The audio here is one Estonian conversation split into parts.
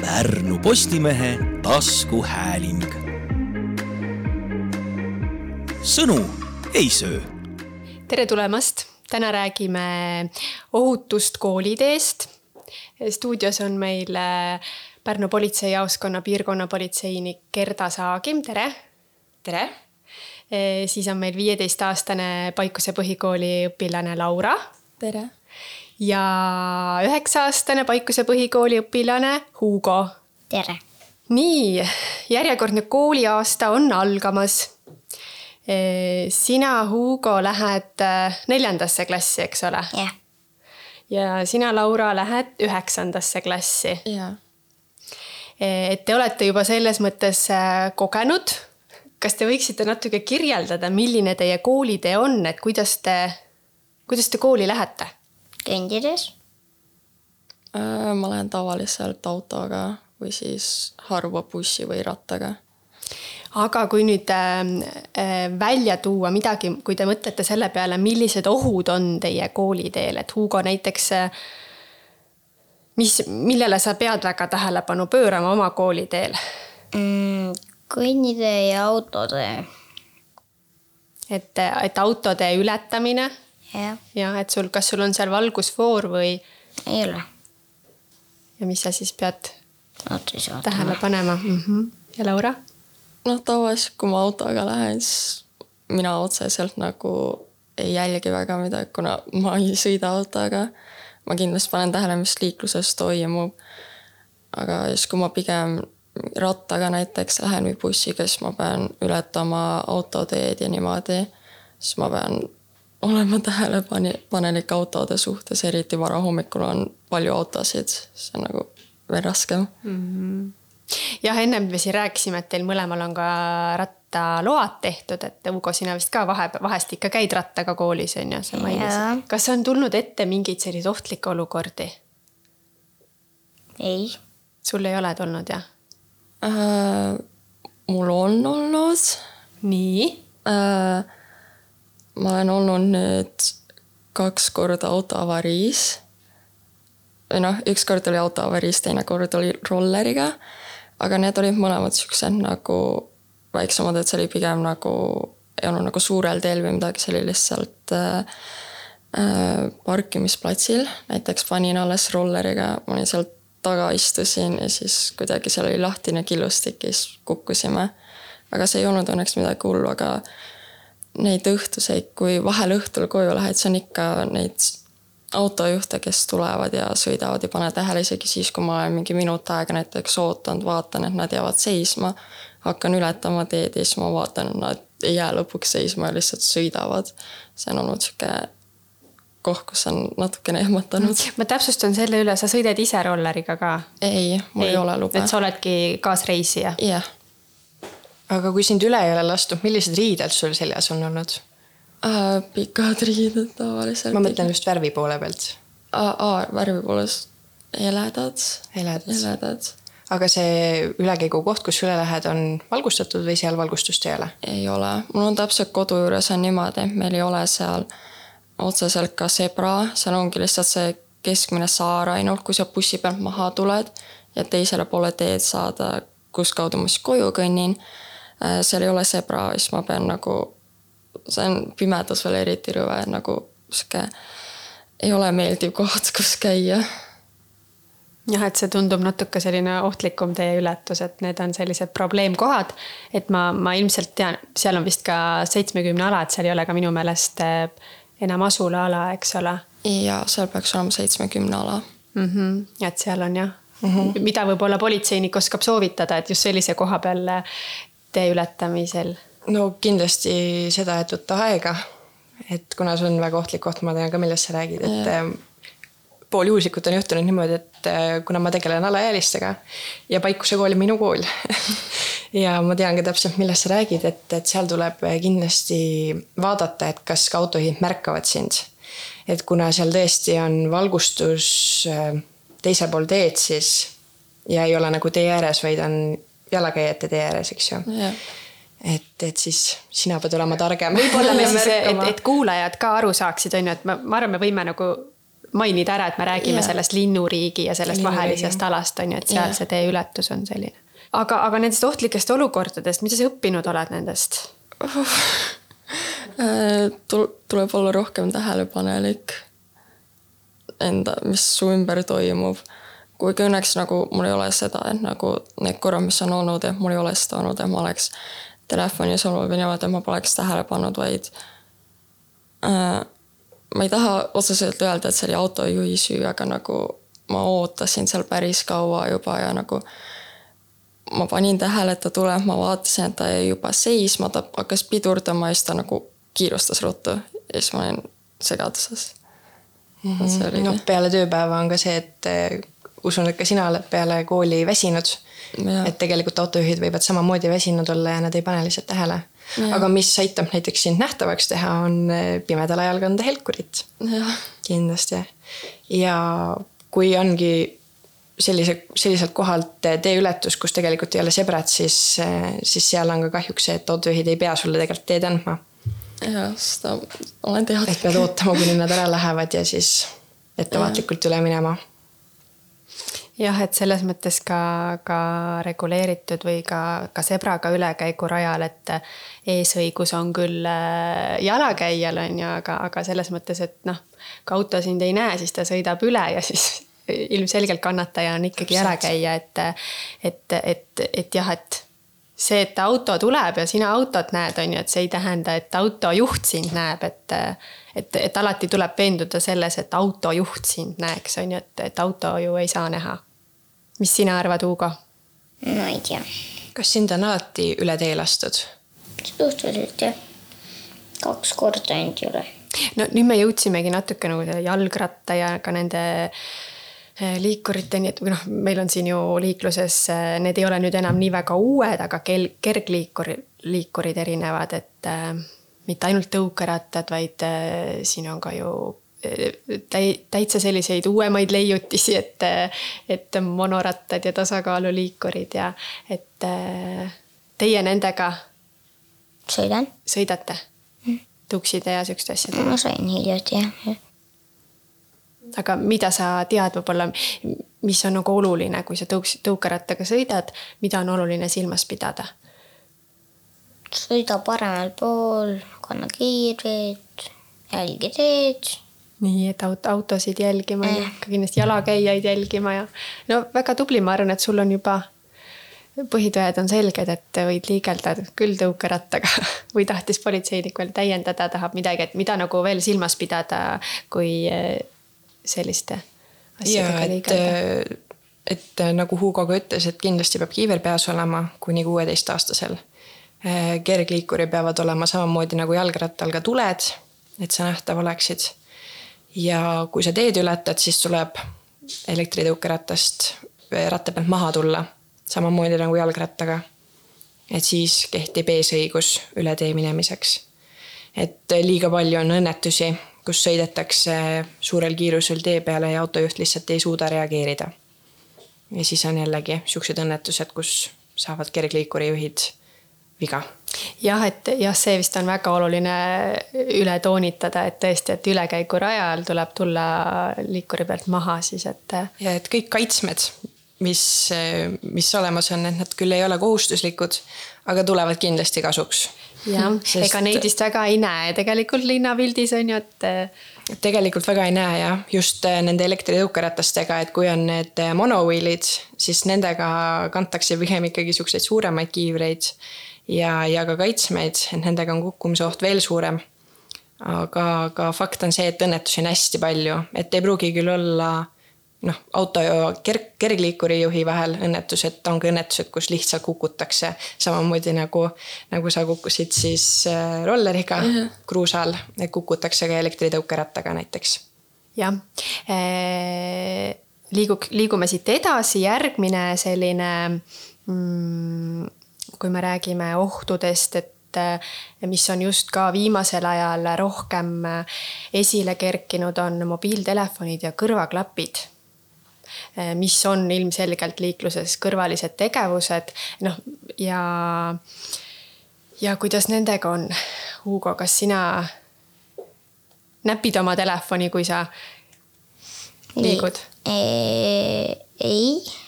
Pärnu Postimehe taskuhääling. sõnu ei söö. tere tulemast, täna räägime ohutust kooliteest. stuudios on meil äh, Pärnu politseijaoskonna piirkonnapolitseinik Gerda Saagim, tere. tere. siis on meil viieteistaastane Paikuse põhikooli õpilane Laura. tere ja üheksa-aastane Paikuse põhikooli õpilane Hugo. tere! nii, järjekordne kooliaasta on algamas. sina, Hugo, lähed äh, neljandasse klassi, eks ole? jah. ja sina, Laura, lähed üheksandasse klassi. jaa. et te olete juba selles mõttes äh, kogenud. kas te võiksite natuke kirjeldada, milline teie koolitee on, et kuidas te, kuidas te kooli lähete? Kõndides. Äh, ma lähen tavaliselt autoga või siis harva bussi või rattaga. aga kui nüüd äh, välja tuua midagi, kui te mõtlete selle peale, millised ohud on teie kooliteel, et Hugo näiteks äh,. mis, millele sa pead väga tähelepanu pöörama oma kooliteel mm,? kõnnitee ja autotee. et, et autotee ületamine jah. jah, et sul, kas sul on seal valgusfoor või? ei ole. ja mis sa siis pead Otsis tähele panema mm? -hmm. ja Laura? noh, tavaliselt kui ma autoga lähen, siis mina otseselt nagu ei jälgi väga midagi, kuna ma ei sõida autoga. ma kindlasti panen tähele, mis liikluses toimub. aga siis, kui ma pigem rattaga näiteks lähen või bussiga, siis ma pean ületama autoteed ja niimoodi. siis ma pean olema tähelepanelik autode suhtes, eriti varahommikul on palju autosid, see on nagu veel raskem mm. -hmm. jah, ennem me siin rääkisime, et teil mõlemal on ka rattaload tehtud, et Ugo, sina vist ka vahe, vahest ikka käid rattaga koolis on ju, sa mainisid. kas on tulnud ette mingeid selliseid ohtlikke olukordi? ei. sul ei ole tulnud jah äh,? mul on olnud. nii äh,? Ma olen olnud nüüd kaks korda autoavariis. või noh, üks kord oli autoavariis, teine kord oli rolleriga. aga need olid mõlemad siuksed nagu väiksemad, et see oli pigem nagu, ei olnud nagu suurel teel või midagi, see oli lihtsalt äh, äh, parkimisplatsil. näiteks panin alles rolleriga, ma olin seal taga istusin ja siis kuidagi seal oli lahtine killustik ja siis kukkusime. aga see ei olnud õnneks midagi hullu, aga neid õhtuseid, kui vahel õhtul koju lähed, siis on ikka neid autojuhte, kes tulevad ja sõidavad ja pane tähele isegi siis, kui ma olen mingi minut aega näiteks ootanud, vaatan, et nad jäävad seisma. hakkan ületama teed ja siis ma vaatan, nad ei jää lõpuks seisma ja lihtsalt sõidavad. see on olnud sihuke koht, kus on natukene ehmatanud. ma täpsustan selle üle, sa sõidad ise rolleriga ka? ei, mul ei, ei ole luba. et sa oledki kaasreisija? jah yeah aga kui sind üle ei ole lastud, millised riided sul seljas on olnud äh,? pikad riided tavaliselt. ma mõtlen just värvi poole pealt. aa, värvi poolest heledad. heledad, heledad.. aga see ülekäigu koht, kus üle lähed, on valgustatud või seal valgustust ei ole? ei ole, mul on täpselt kodu juures on niimoodi, meil ei ole seal otseselt ka zebra, seal ongi lihtsalt see keskmine saar ainult, kui sa bussi pealt maha tuled ja teisele poole teed saada, kus kaudu ma siis koju kõnnin seal ei ole sebra, siis ma pean nagu, see on pimedas veel eriti rõve, nagu sihuke ei ole meeldiv koht, kus käia. jah, et see tundub natuke selline ohtlikum teie ületus, et need on sellised probleemkohad. et ma, ma ilmselt tean, seal on vist ka seitsmekümne ala, et seal ei ole ka minu meelest äh, enam asulaala, eks ole. ja seal peaks olema seitsmekümne ala mm. -hmm. et seal on jah mm, -hmm. mida võib-olla politseinik oskab soovitada, et just sellise koha peal tee ületamisel? no kindlasti seda, et võtta aega. et kuna see on väga ohtlik koht, ma tean ka, millest sa räägid, et ja. Eh, pooljuhuslikult on juhtunud niimoodi, et eh, kuna ma tegelen alaealistega ja Paikuse kool on minu kool ja ma tean ka täpselt, millest sa räägid, et, et seal tuleb kindlasti vaadata, et kas ka autojuhid märkavad sind. et kuna seal tõesti on valgustus eh, teisel pool teed, siis ja ei ole nagu tee ääres, vaid on jalakäijate tee ääres, eks ju yeah. et, et siis sina pead olema targem. võib-olla me siis, et, et kuulajad ka aru saaksid, on ju, et ma, ma arvan, me võime nagu mainida ära, et me räägime Jaa. sellest linnuriigi ja sellest Linnuriigi, vahelisest alast on ju, et seal Jaa. see teeületus on selline. aga, aga nendest ohtlikest olukordadest, mida sa õppinud oled nendest? Äh, tul- tuleb olla rohkem tähelepanelik enda, mis su ümber toimub. Kuigi õnneks nagu mul ei ole seda, et nagu need korrad, mis on olnud, et mul ei ole seda olnud, et ma oleks telefonis olnud või niimoodi, et ma poleks tähele pannud, vaid äh, ma ei taha otseselt öelda, et see oli autojuhi süü, aga nagu ma ootasin seal päris kaua juba ja nagu ma panin tähele, et ta tuleb, ma vaatasin, et ta jäi juba seisma, ta hakkas pidurdama ja siis ta nagu kiirustas ruttu ja siis ma olin segaduses mm. -hmm. noh, peale tööpäeva on ka see, et usun, et ka sina oled peale kooli väsinud. Et tegelikult autojuhid võivad samamoodi väsinud olla ja nad ei pane lihtsalt tähele. aga mis aitab näiteks sind nähtavaks teha, on eh, pimedal ajal kanda helkurit. kindlasti. ja kui ongi sellise, selliselt kohalt teeületus, kus tegelikult ei ole sebrat, siis, siis seal on ka kahjuks see, et autojuhid ei pea sulle tegelikult teed andma. ja seda olen teadnud. et pead ootama, kuni nad ära lähevad ja siis ettevaatlikult üle minema jah, et selles mõttes ka, ka reguleeritud või ka, ka sebraga ülekäigurajal, et eesõigus on küll äh, jalakäijal on ju, aga, aga selles mõttes, et noh, kui auto sind ei näe, siis ta sõidab üle ja siis ilmselgelt kannataja on ikkagi jalakäija, et, et, et, et jah, et see, et auto tuleb ja sina autot näed, on ju, et see ei tähenda, et autojuht sind näeb, et et, et alati tuleb veenduda selles, et autojuht sind näeks, on ju, et, et auto ju ei saa näha. Mis sina arvad, Hugo? no ei tea, kas sind on alati üle tee lastud? suhteliselt jah. kaks korda ainult ei ole. no nüüd me jõudsimegi natuke nagu selle jalgratta ja ka nende eh, liikuriteni, et või noh, meil on siin ju liikluses, need ei ole nüüd enam nii väga uued, aga kel-, kergliikuri, liikurid erinevad, et äh, mitte ainult tõukerattad, vaid äh, siin on ka ju täitsa selliseid uuemaid leiutisi, et, et monorattad ja tasakaaluliikurid ja et äh, teie nendega sõidan, sõidate tukside ja siukeste asjadega? ma sain hiljuti jah. aga mida sa tead võib-olla, mis on nagu oluline, kui sa tõuks, tõukerattaga sõidad, mida on oluline silmas pidada? sõida paremal pool, kanna kiireid, jälgi teed. Nii et aut-, autosid jälgima ja Eh. ka kindlasti jalakäijaid jälgima ja no väga tubli, ma arvan, et sul on juba põhitõed on selged, et võid liigelda küll tõukerattaga või tahtis politseinik veel täiendada, tahab midagi, et mida nagu veel silmas pidada, kui eh, selliste ja asjadega et liigelda., et nagu Hugo ka ütles, et kindlasti peab kiiver peas olema kuni kuueteistaastasel. kergliikurid peavad olema samamoodi nagu jalgrattal ka tuled, et sa nähtav oleksid. Ja kui sa teed ületad, siis tuleb elektritõukeratast ratta pealt maha tulla, samamoodi nagu jalgrattaga. et siis kehtib eesõigus üle tee minemiseks et liiga palju on õnnetusi, kus sõidetakse suurel kiirusel tee peale ja autojuht lihtsalt ei suuda reageerida. ja siis on jällegi siuksed õnnetused, kus saavad kergliikurijuhid viga. jah, et jah, see vist on väga oluline üle toonitada, et tõesti, et ülekäigurajal tuleb tulla liikuri pealt maha siis, et ja et kõik kaitsmed, mis, mis olemas on, et nad küll ei ole kohustuslikud, aga tulevad kindlasti kasuks. jah, Sest- ega neid vist väga ei näe tegelikult linnapildis on ju, et et tegelikult väga ei näe jah, just äh, nende elektritõukeratastega, et kui on need äh, monowheel'id, siis nendega kantakse pigem ikkagi siukseid suuremaid kiivreid ja, ja ka kaitsmeid, et nendega on kukkumise oht veel suurem. aga, aga fakt on see, et õnnetusi on hästi palju, et ei pruugi küll olla noh, auto ja kerg, kergliikuri juhi vahel õnnetused, on ka õnnetused, kus lihtsalt kukutakse. samamoodi nagu, nagu sa kukkusid siis äh, rolleriga kruusal, kukutakse ka elektritõukerattaga näiteks jah. liigub, liigume siit edasi, järgmine selline mm,, kui me räägime ohtudest, et eh, mis on just ka viimasel ajal rohkem eh, esile kerkinud, on mobiiltelefonid ja kõrvaklapid mis on ilmselgelt liikluses kõrvalised tegevused, noh ja, ja kuidas nendega on? Hugo, kas sina näpid oma telefoni, kui sa liigud? ei.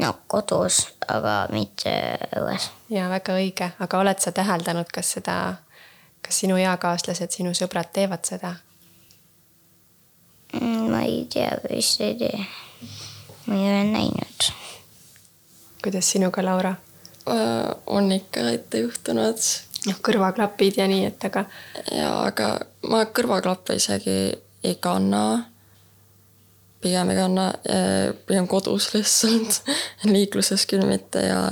No kodus, aga mitte õues. ja väga õige, aga oled sa täheldanud, kas seda, kas sinu eakaaslased, sinu sõbrad teevad seda? Mm, ma ei tea, vist ei tee. ma ei ole näinud. kuidas sinuga, Laura? Äh, on ikka ette juhtunud noh, kõrvaklapid ja nii, et aga ja aga ma kõrvaklappe isegi ei kanna. Pigem ei kanna, pigem kodus lihtsalt, liikluses küll mitte ja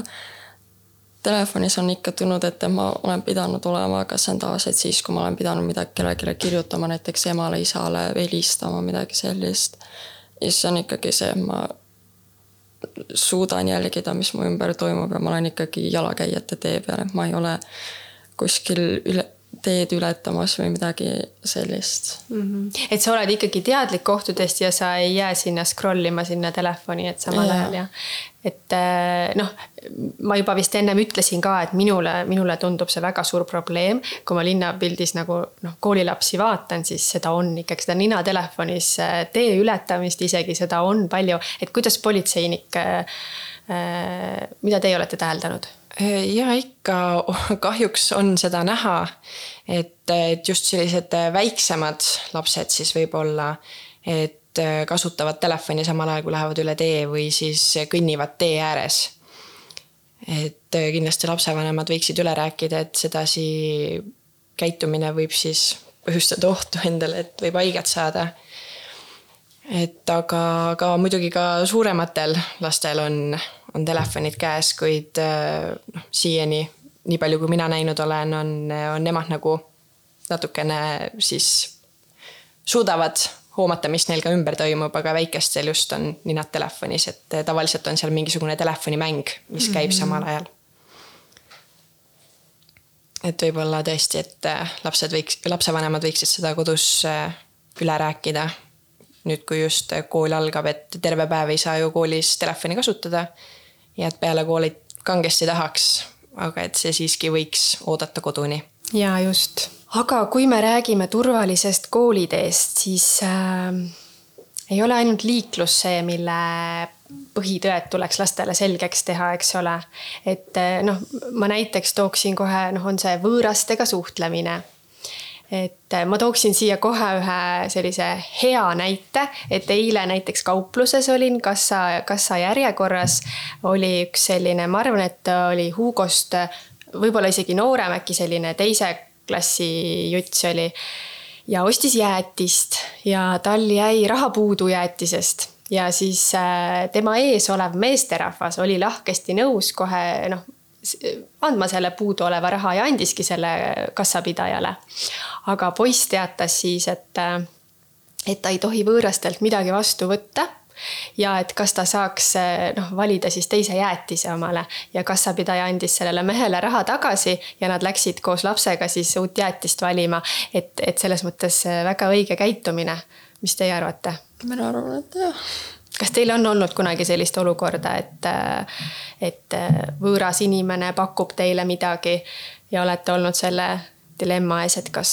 telefonis on ikka tulnud ette, ma olen pidanud olema, aga see on tavaliselt siis, kui ma olen pidanud midagi kellelegi kirjutama, näiteks emale, isale, helistama, midagi sellist. ja siis on ikkagi see, et ma suudan jälgida, mis mu ümber toimub ja ma olen ikkagi jalakäijate tee peal, et ma ei ole kuskil üle, teed ületamas või midagi sellist. mm. -hmm. et sa oled ikkagi teadlik kohtadest ja sa ei jää sinna scroll ima sinna telefoni, et samal ajal ja et eh, noh, ma juba vist ennem ütlesin ka, et minule, minule tundub see väga suur probleem, kui ma linnapildis nagu noh, koolilapsi vaatan, siis seda on ikkagi seda nina telefonis eh, tee ületamist isegi seda on palju, et kuidas politseinik, mida teie olete täheldanud? Ja ikka kahjuks on seda näha, et, et just sellised väiksemad lapsed siis võib-olla, et kasutavad telefoni samal ajal, kui lähevad üle tee või siis kõnnivad tee ääres. et kindlasti lapsevanemad võiksid üle rääkida, et sedasi käitumine võib siis põhjustada ohtu endale, et võib haiget saada et aga, aga muidugi ka suurematel lastel on, on telefonid käes, kuid äh, noh, siiani nii palju, kui mina näinud olen, on, on nemad nagu natukene siis suudavad hoomata, mis neil ka ümber toimub, aga väikestel just on ninad telefonis, et tavaliselt on seal mingisugune telefonimäng, mis käib mm -hmm. samal ajal. et võib-olla tõesti, et äh, lapsed võiks, lapsevanemad võiksid seda kodus äh, üle rääkida nüüd, kui just kool algab, et terve päev ei saa ju koolis telefoni kasutada. ja et peale kooli kangesti tahaks, aga et see siiski võiks oodata koduni. ja just, aga kui me räägime turvalisest kooliteest, siis äh, ei ole ainult liiklus see, mille põhitõed tuleks lastele selgeks teha, eks ole. et äh, noh, ma näiteks tooksin kohe, noh, on see võõrastega suhtlemine et äh, ma tooksin siia kohe ühe sellise hea näite, et eile näiteks kaupluses olin kassa, kassa järjekorras oli üks selline, ma arvan, et oli Hugost võib-olla isegi noorem, äkki selline teise klassi juts oli ja ostis jäätist ja tal jäi raha puudu jäätisest. Ja siis äh, tema ees olev meesterahvas oli lahkesti nõus kohe noh, andma selle puuduoleva raha ja andiski selle kassapidajale. aga poiss teatas siis, et, et ta ei tohi võõrastelt midagi vastu võtta ja et kas ta saaks noh, valida siis teise jäätise omale ja kassapidaja andis sellele mehele raha tagasi ja nad läksid koos lapsega siis uut jäätist valima. et, et selles mõttes väga õige käitumine. mis teie arvate? mina arvan, et jah. Kas teil on olnud kunagi sellist olukorda, et, et võõras inimene pakub teile midagi ja olete olnud selle dilemma ees, et kas,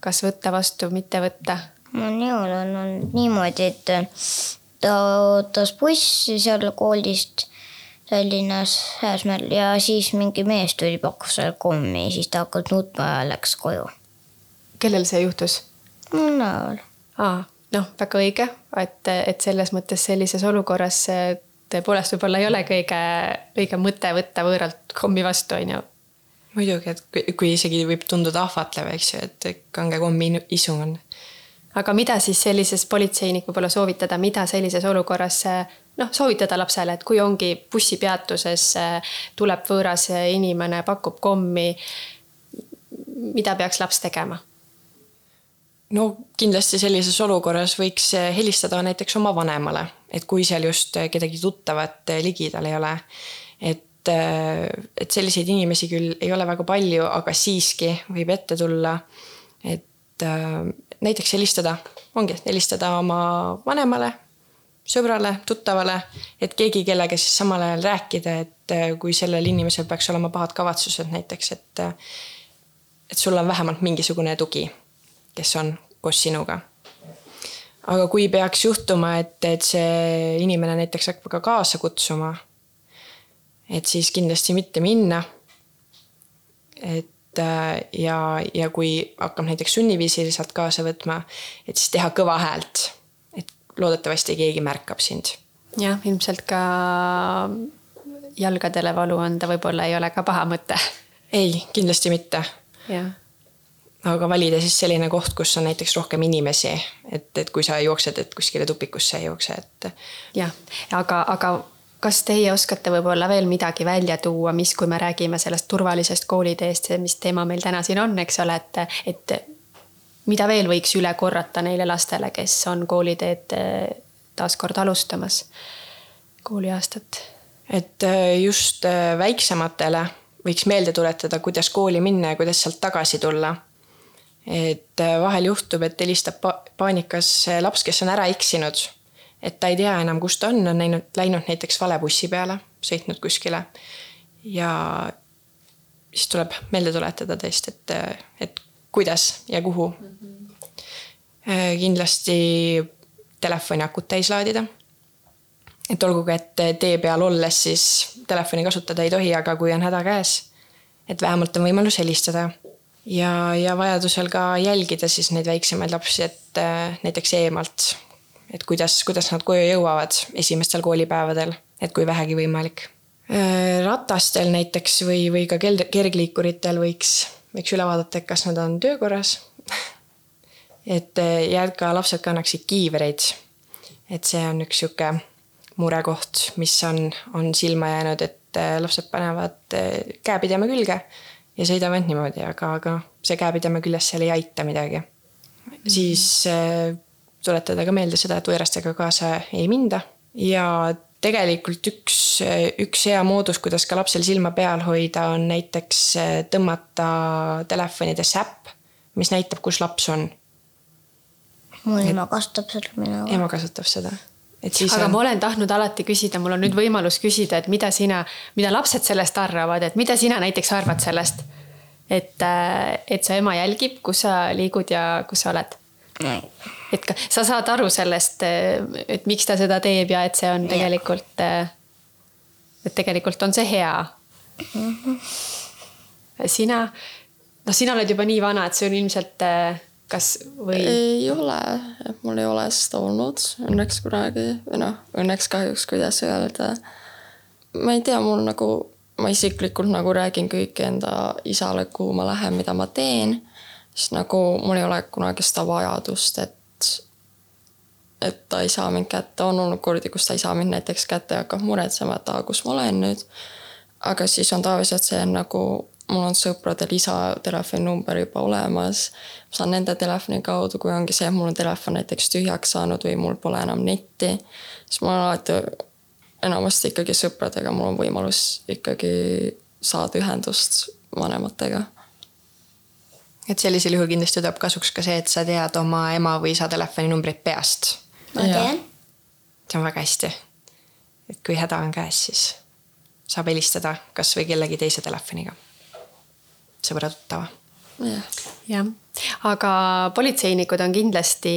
kas võtta vastu, mitte võtta? minul on olnud niimoodi, et ta ootas bussi seal koolist Tallinnas Hääsmäel ja siis mingi mees tuli, pakkus talle kommi, siis ta hakkas nutma ja läks koju. kellel see juhtus? mul näol. aa, noh, väga õige, et, et selles mõttes sellises olukorras tõepoolest võib-olla ei ole kõige õige mõte võtta võõralt kommi vastu, on ju. muidugi, et kui, kui isegi võib tunduda ahvatlev, eks ju, et kange kommi isu on aga mida siis sellises politseinik võib-olla soovitada, mida sellises olukorras noh, soovitada lapsele, et kui ongi bussipeatuses tuleb võõras inimene, pakub kommi. mida peaks laps tegema? No kindlasti sellises olukorras võiks helistada näiteks oma vanemale, et kui seal just kedagi tuttavat ligidal ei ole. et, et selliseid inimesi küll ei ole väga palju, aga siiski võib ette tulla. et näiteks helistada, ongi helistada oma vanemale, sõbrale, tuttavale, et keegi, kellega siis samal ajal rääkida, et kui sellel inimesel peaks olema pahad kavatsused näiteks, et et sul on vähemalt mingisugune tugi, kes on koos sinuga. aga kui peaks juhtuma, et, et see inimene näiteks hakkab ka kaasa kutsuma, et siis kindlasti mitte minna. et äh, ja, ja kui hakkab näiteks sunniviisiliselt kaasa võtma, et siis teha kõva häält. et loodetavasti keegi märkab sind. jah, ilmselt ka jalgadele valu anda võib-olla ei ole ka paha mõte. ei, kindlasti mitte. jah aga valida siis selline koht, kus on näiteks rohkem inimesi, et, et kui sa jooksed, et kuskile tupikusse ei jookse, et. jah, aga, aga kas teie oskate võib-olla veel midagi välja tuua, mis, kui me räägime sellest turvalisest kooliteest, mis teema meil täna siin on, eks ole, et, et mida veel võiks üle korrata neile lastele, kes on kooliteed eh, taaskord alustamas, kooliaastat? et eh, just eh, väiksematele võiks meelde tuletada, kuidas kooli minna ja kuidas sealt tagasi tulla et vahel juhtub, et helistab pa paanikas laps, kes on ära eksinud et ta ei tea enam, kus ta on, on läinud, läinud näiteks vale bussi peale, sõitnud kuskile. ja siis tuleb meelde tuletada tõesti, et, et kuidas ja kuhu mm. -hmm. kindlasti telefoni akut täis laadida. et olgugi, et tee peal olles siis telefoni kasutada ei tohi, aga kui on häda käes, et vähemalt on võimalus helistada ja, ja vajadusel ka jälgida siis neid väiksemaid lapsi, et äh, näiteks eemalt et kuidas, kuidas nad koju jõuavad esimestel koolipäevadel, et kui vähegi võimalik. Äh, ratastel näiteks või, või ka kergliikuritel võiks, võiks üle vaadata, et kas nad on töökorras et äh, ja et ka lapsed kannaksid kiivreid. et see on üks sihuke murekoht, mis on, on silma jäänud, et lapsed panevad käepideme külge ja sõidavad niimoodi, aga, aga see käepideme küljes seal ei aita midagi. siis tuletada ka meelde seda, et võõrastega kaasa ei minda ja tegelikult üks, üks hea moodus, kuidas ka lapsel silma peal hoida, on näiteks tõmmata telefonidesse äpp, mis näitab, kus laps on. mu ema kasutab seda, mina ka. ema kasutab seda. aga on... ma olen tahtnud alati küsida, mul on nüüd võimalus küsida, et mida sina, mida lapsed sellest arvavad, et mida sina näiteks arvad sellest? Et, et su ema jälgib, kus sa liigud ja kus sa oled et ka sa saad aru sellest, et miks ta seda teeb ja et see on tegelikult, et tegelikult on see hea mm. -hmm. sina, noh, sina oled juba nii vana, et see on ilmselt kas või? ei ole, mul ei ole seda olnud õnneks kunagi või noh, õnneks kahjuks, kuidas öelda. ma ei tea, mul nagu, ma isiklikult nagu räägin kõike enda isale, kuhu ma lähen, mida ma teen siis nagu mul ei ole kunagi seda vajadust, et et ta ei saa mind kätte, on olnud kordi, kus ta ei saa mind näiteks kätte ja hakkab muretsema, et aa, kus ma olen nüüd. aga siis on tavaliselt see nagu, mul on sõpradel isa telefoninumber juba olemas. ma saan nende telefoni kaudu, kui ongi see, et mul on telefon näiteks tühjaks saanud või mul pole enam netti, siis mul on alati enamasti ikkagi sõpradega, mul on võimalus ikkagi saada ühendust vanematega et sellisel juhul kindlasti tuleb kasuks ka see, et sa tead oma ema või isa telefoninumbrit peast. ma tean. see on väga hästi. et kui häda on käes, siis saab helistada kasvõi kellegi teise telefoniga. sõbra tuttava. Jah, aga politseinikud on kindlasti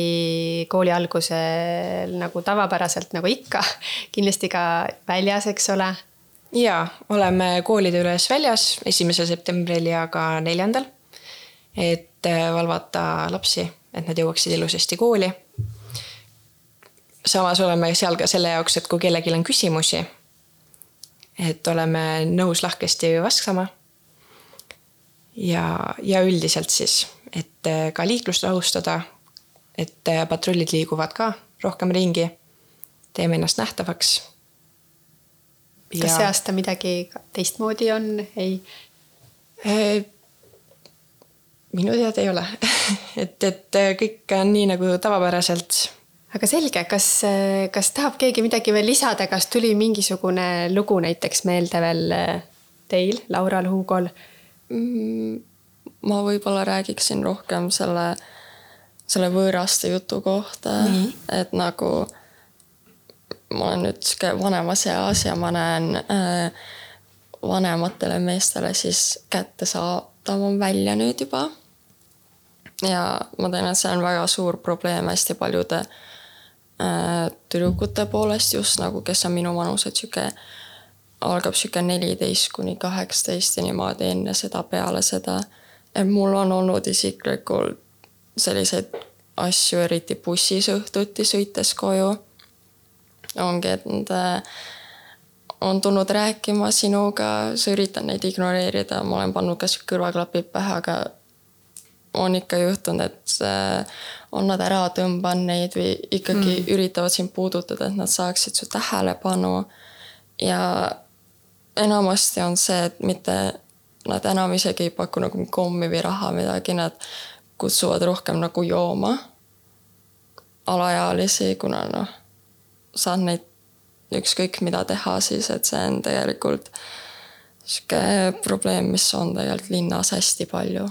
kooli algusel nagu tavapäraselt nagu ikka, kindlasti ka väljas, eks ole. ja oleme koolide üles väljas esimesel septembril ja ka neljandal et äh, valvata lapsi, et nad jõuaksid ilusasti kooli. samas oleme seal ka selle jaoks, et kui kellelgi on küsimusi, et oleme nõus lahkesti vastama. Ja, ja üldiselt siis, et äh, ka liiklust rahustada, et äh, patrullid liiguvad ka rohkem ringi. teeme ennast nähtavaks. kas see aasta midagi teistmoodi on, ei? minu teada ei ole et, et äh, kõik on nii nagu tavapäraselt. aga selge, kas, äh, kas tahab keegi midagi veel lisada, kas tuli mingisugune lugu näiteks meelde veel äh, teil, Laural, Hugol? Ma võib-olla räägiksin rohkem selle, selle võõraste jutu kohta, et nagu ma olen nüüd sihuke vanemas eas ja ma näen äh, vanematele meestele siis kättesaadavam välja nüüd juba. Ja ma tean, et see on väga suur probleem hästi paljude äh, tüdrukute poolest just nagu, kes on minu vanused, sihuke algab sihuke neliteist kuni kaheksateist ja niimoodi enne seda, peale seda. et mul on olnud isiklikult selliseid asju, eriti bussis õhtuti sõites koju. ongi, et äh, on tulnud rääkima sinuga, sa üritad neid ignoreerida, ma olen pannud kas kõrvaklapid pähe, aga on ikka juhtunud, et äh, on nad ära tõmbanud neid või ikkagi mm. üritavad sind puudutada, et nad saaksid su tähelepanu. ja enamasti on see, et mitte nad enam isegi ei paku nagu kommi või raha midagi, nad kutsuvad rohkem nagu jooma alaealisi, kuna noh, saad neid ükskõik mida teha, siis et see on tegelikult sihuke probleem, mis on tegelikult linnas hästi palju.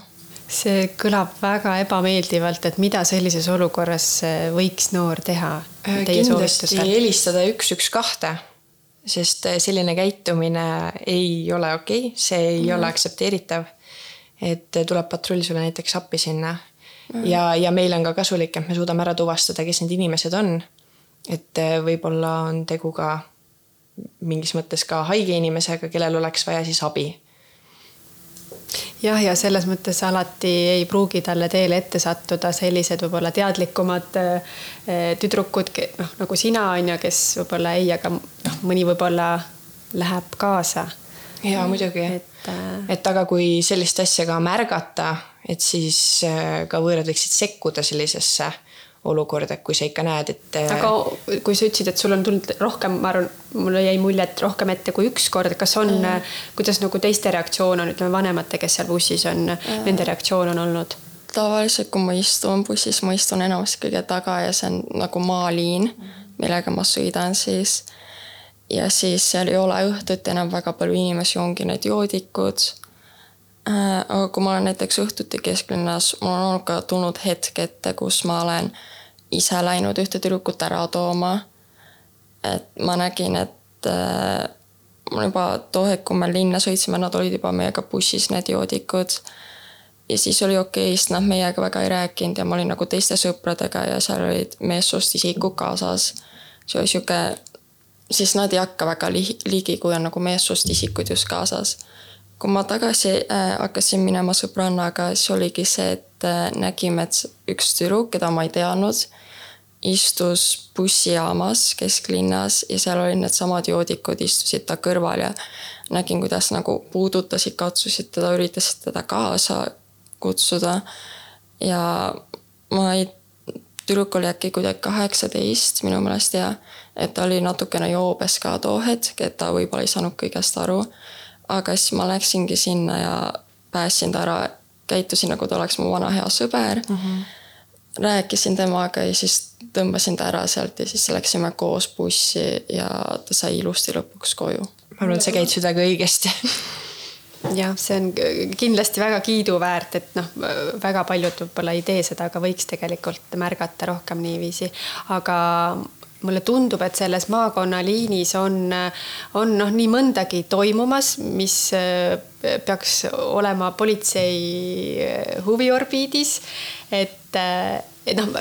see kõlab väga ebameeldivalt, et mida sellises olukorras võiks noor teha? Kindlasti helistada üks, üks, kahte, sest selline käitumine ei ole okei okay,, see ei mm. ole aktsepteeritav. et tuleb patrull sulle näiteks appi sinna mm. ja, ja meil on ka kasulik, et me suudame ära tuvastada, kes need inimesed on et äh, võib-olla on tegu ka mingis mõttes ka haige inimesega, kellel oleks vaja siis abi. Jah, ja selles mõttes alati ei pruugi talle teele ette sattuda sellised võib-olla teadlikumad äh, tüdrukud, noh nagu sina on ju, kes võib-olla ei, aga noh, mõni võib-olla läheb kaasa. ja muidugi, et, äh, et aga kui sellist asja ka märgata, et siis ka võõrad võiksid sekkuda sellisesse olukord, et kui sa ikka näed, et. Äh, aga kui sa ütlesid, et sul on tulnud rohkem, ma arvan, mulle jäi mulje, et rohkem ette kui üks kord, kas on mm., kuidas nagu teiste reaktsioon on, ütleme vanemate, kes seal bussis on mm., nende reaktsioon on olnud? tavaliselt, kui ma istun bussis, ma istun enamasti kõige taga ja see on nagu maaliin, millega ma sõidan siis. ja siis seal ei ole õhtuti enam väga palju inimesi, ongi need joodikud aga kui ma olen näiteks õhtuti kesklinnas, mul on olnud ka tulnud hetk ette, kus ma olen ise läinud ühte tüdrukut ära tooma. et ma nägin, et äh, mul juba too hetk, kui me linna sõitsime, nad olid juba meiega bussis, need joodikud. ja siis oli okei okay,, sest nad meiega väga ei rääkinud ja ma olin nagu teiste sõpradega ja seal olid meessoost isikud kaasas. see oli sihuke, siis nad ei hakka väga ligi, kui on nagu meessoost isikud just kaasas kui ma tagasi äh, hakkasin minema sõbrannaga, siis oligi see, et äh, nägime, et üks tüdruk, keda ma ei teadnud, istus bussijaamas kesklinnas ja seal olid needsamad joodikud, istusid ta kõrval ja nägin, kuidas nagu puudutasid, katsusid teda, üritasid teda kaasa kutsuda. ja ma ei, tüdruk oli äkki kuidagi kaheksateist minu meelest ja et ta oli natukene joobes ka too hetk, et ta võib-olla ei saanud kõigest aru aga siis ma läksingi sinna ja päästsin ta ära, käitusin nagu ta oleks mu vana hea sõber mm. -hmm. rääkisin temaga ja siis tõmbasin ta ära sealt ja siis läksime koos bussi ja ta sai ilusti lõpuks koju. ma arvan, et sa käitusid väga õigesti jah, see on kindlasti väga kiiduväärt, et noh, väga paljud võib-olla ei tee seda, aga võiks tegelikult märgata rohkem niiviisi. aga mulle tundub, et selles maakonnaliinis on, on noh, nii mõndagi toimumas, mis äh, peaks olema politsei äh, huviorbiidis. et, äh, et noh,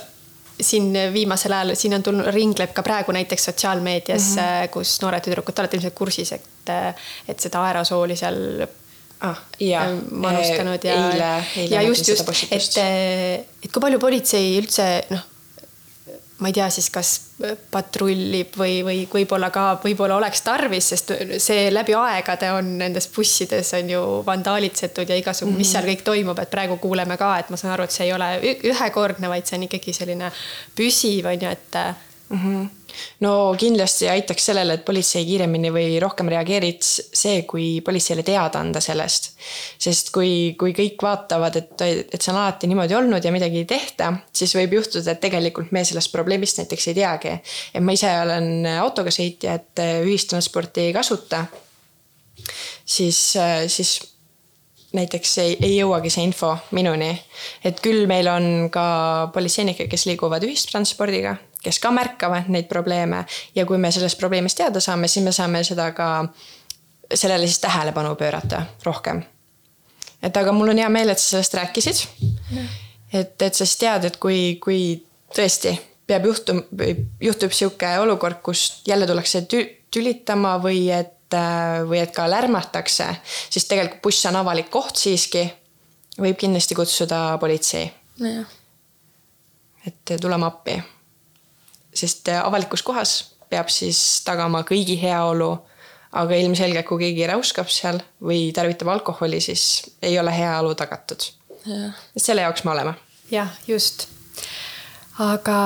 siin viimasel ajal, siin on tulnud, ringleb ka praegu näiteks sotsiaalmeedias mm, -hmm. kus noored tüdrukud, te olete ilmselt kursis, et, et seda aerosooli seal ah, ja, manustanud ja, ja just, just, et, et kui palju politsei üldse noh ma ei tea siis, kas patrullib või, või võib-olla ka, võib-olla oleks tarvis, sest see läbi aegade on nendes bussides on ju vandaalitsetud ja igasugu mm, -hmm. mis seal kõik toimub, et praegu kuuleme ka, et ma saan aru, et see ei ole ühekordne, vaid see on ikkagi selline püsiv on ju, et mm. -hmm no kindlasti aitaks sellele, et politsei kiiremini või rohkem reageeriks see, kui politseile teada anda sellest. sest kui, kui kõik vaatavad, et, et see on alati niimoodi olnud ja midagi ei tehta, siis võib juhtuda, et tegelikult me sellest probleemist näiteks ei teagi. et ma ise olen autoga sõitja, et ühistransporti ei kasuta. siis, siis näiteks ei, ei jõuagi see info minuni. et küll meil on ka politseinikke, kes liiguvad ühistranspordiga kes ka märkavad neid probleeme ja kui me sellest probleemist teada saame, siis me saame seda ka, sellele siis tähelepanu pöörata rohkem. et aga mul on hea meel, et sa sellest rääkisid. et, et sa siis tead, et kui, kui tõesti peab juhtum-, juhtub sihuke olukord, kus jälle tullakse tü-, tülitama või et, või et ka lärmatakse, siis tegelikult buss on avalik koht siiski, võib kindlasti kutsuda politsei, et tulema appi. Sest avalikus kohas peab siis tagama kõigi heaolu, aga ilmselgelt, kui keegi räuskab seal või tarvitab alkoholi, siis ei ole heaolu tagatud. et selle jaoks me oleme jah, just. aga,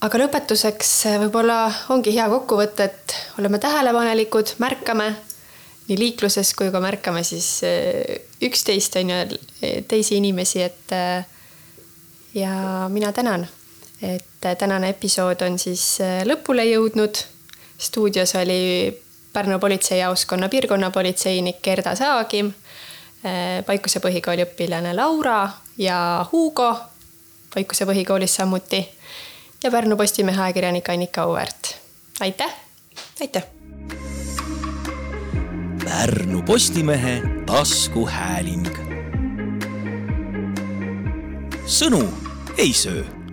aga lõpetuseks võib-olla ongi hea kokkuvõte, et oleme tähelepanelikud, märkame nii liikluses kui ka märkame siis eh, üksteist on ju, teisi inimesi, et ja mina tänan, et tänane episood on siis eh, lõpule jõudnud. stuudios oli Pärnu politseijaoskonna piirkonnapolitseinik Gerda Saagim, Paikuse põhikooli õpilane Laura ja Hugo Paikuse põhikoolis samuti ja Pärnu Postimehe ajakirjanik Annika Auväärt. aitäh! aitäh! Pärnu Postimehe taskuhääling. sõnu ei söö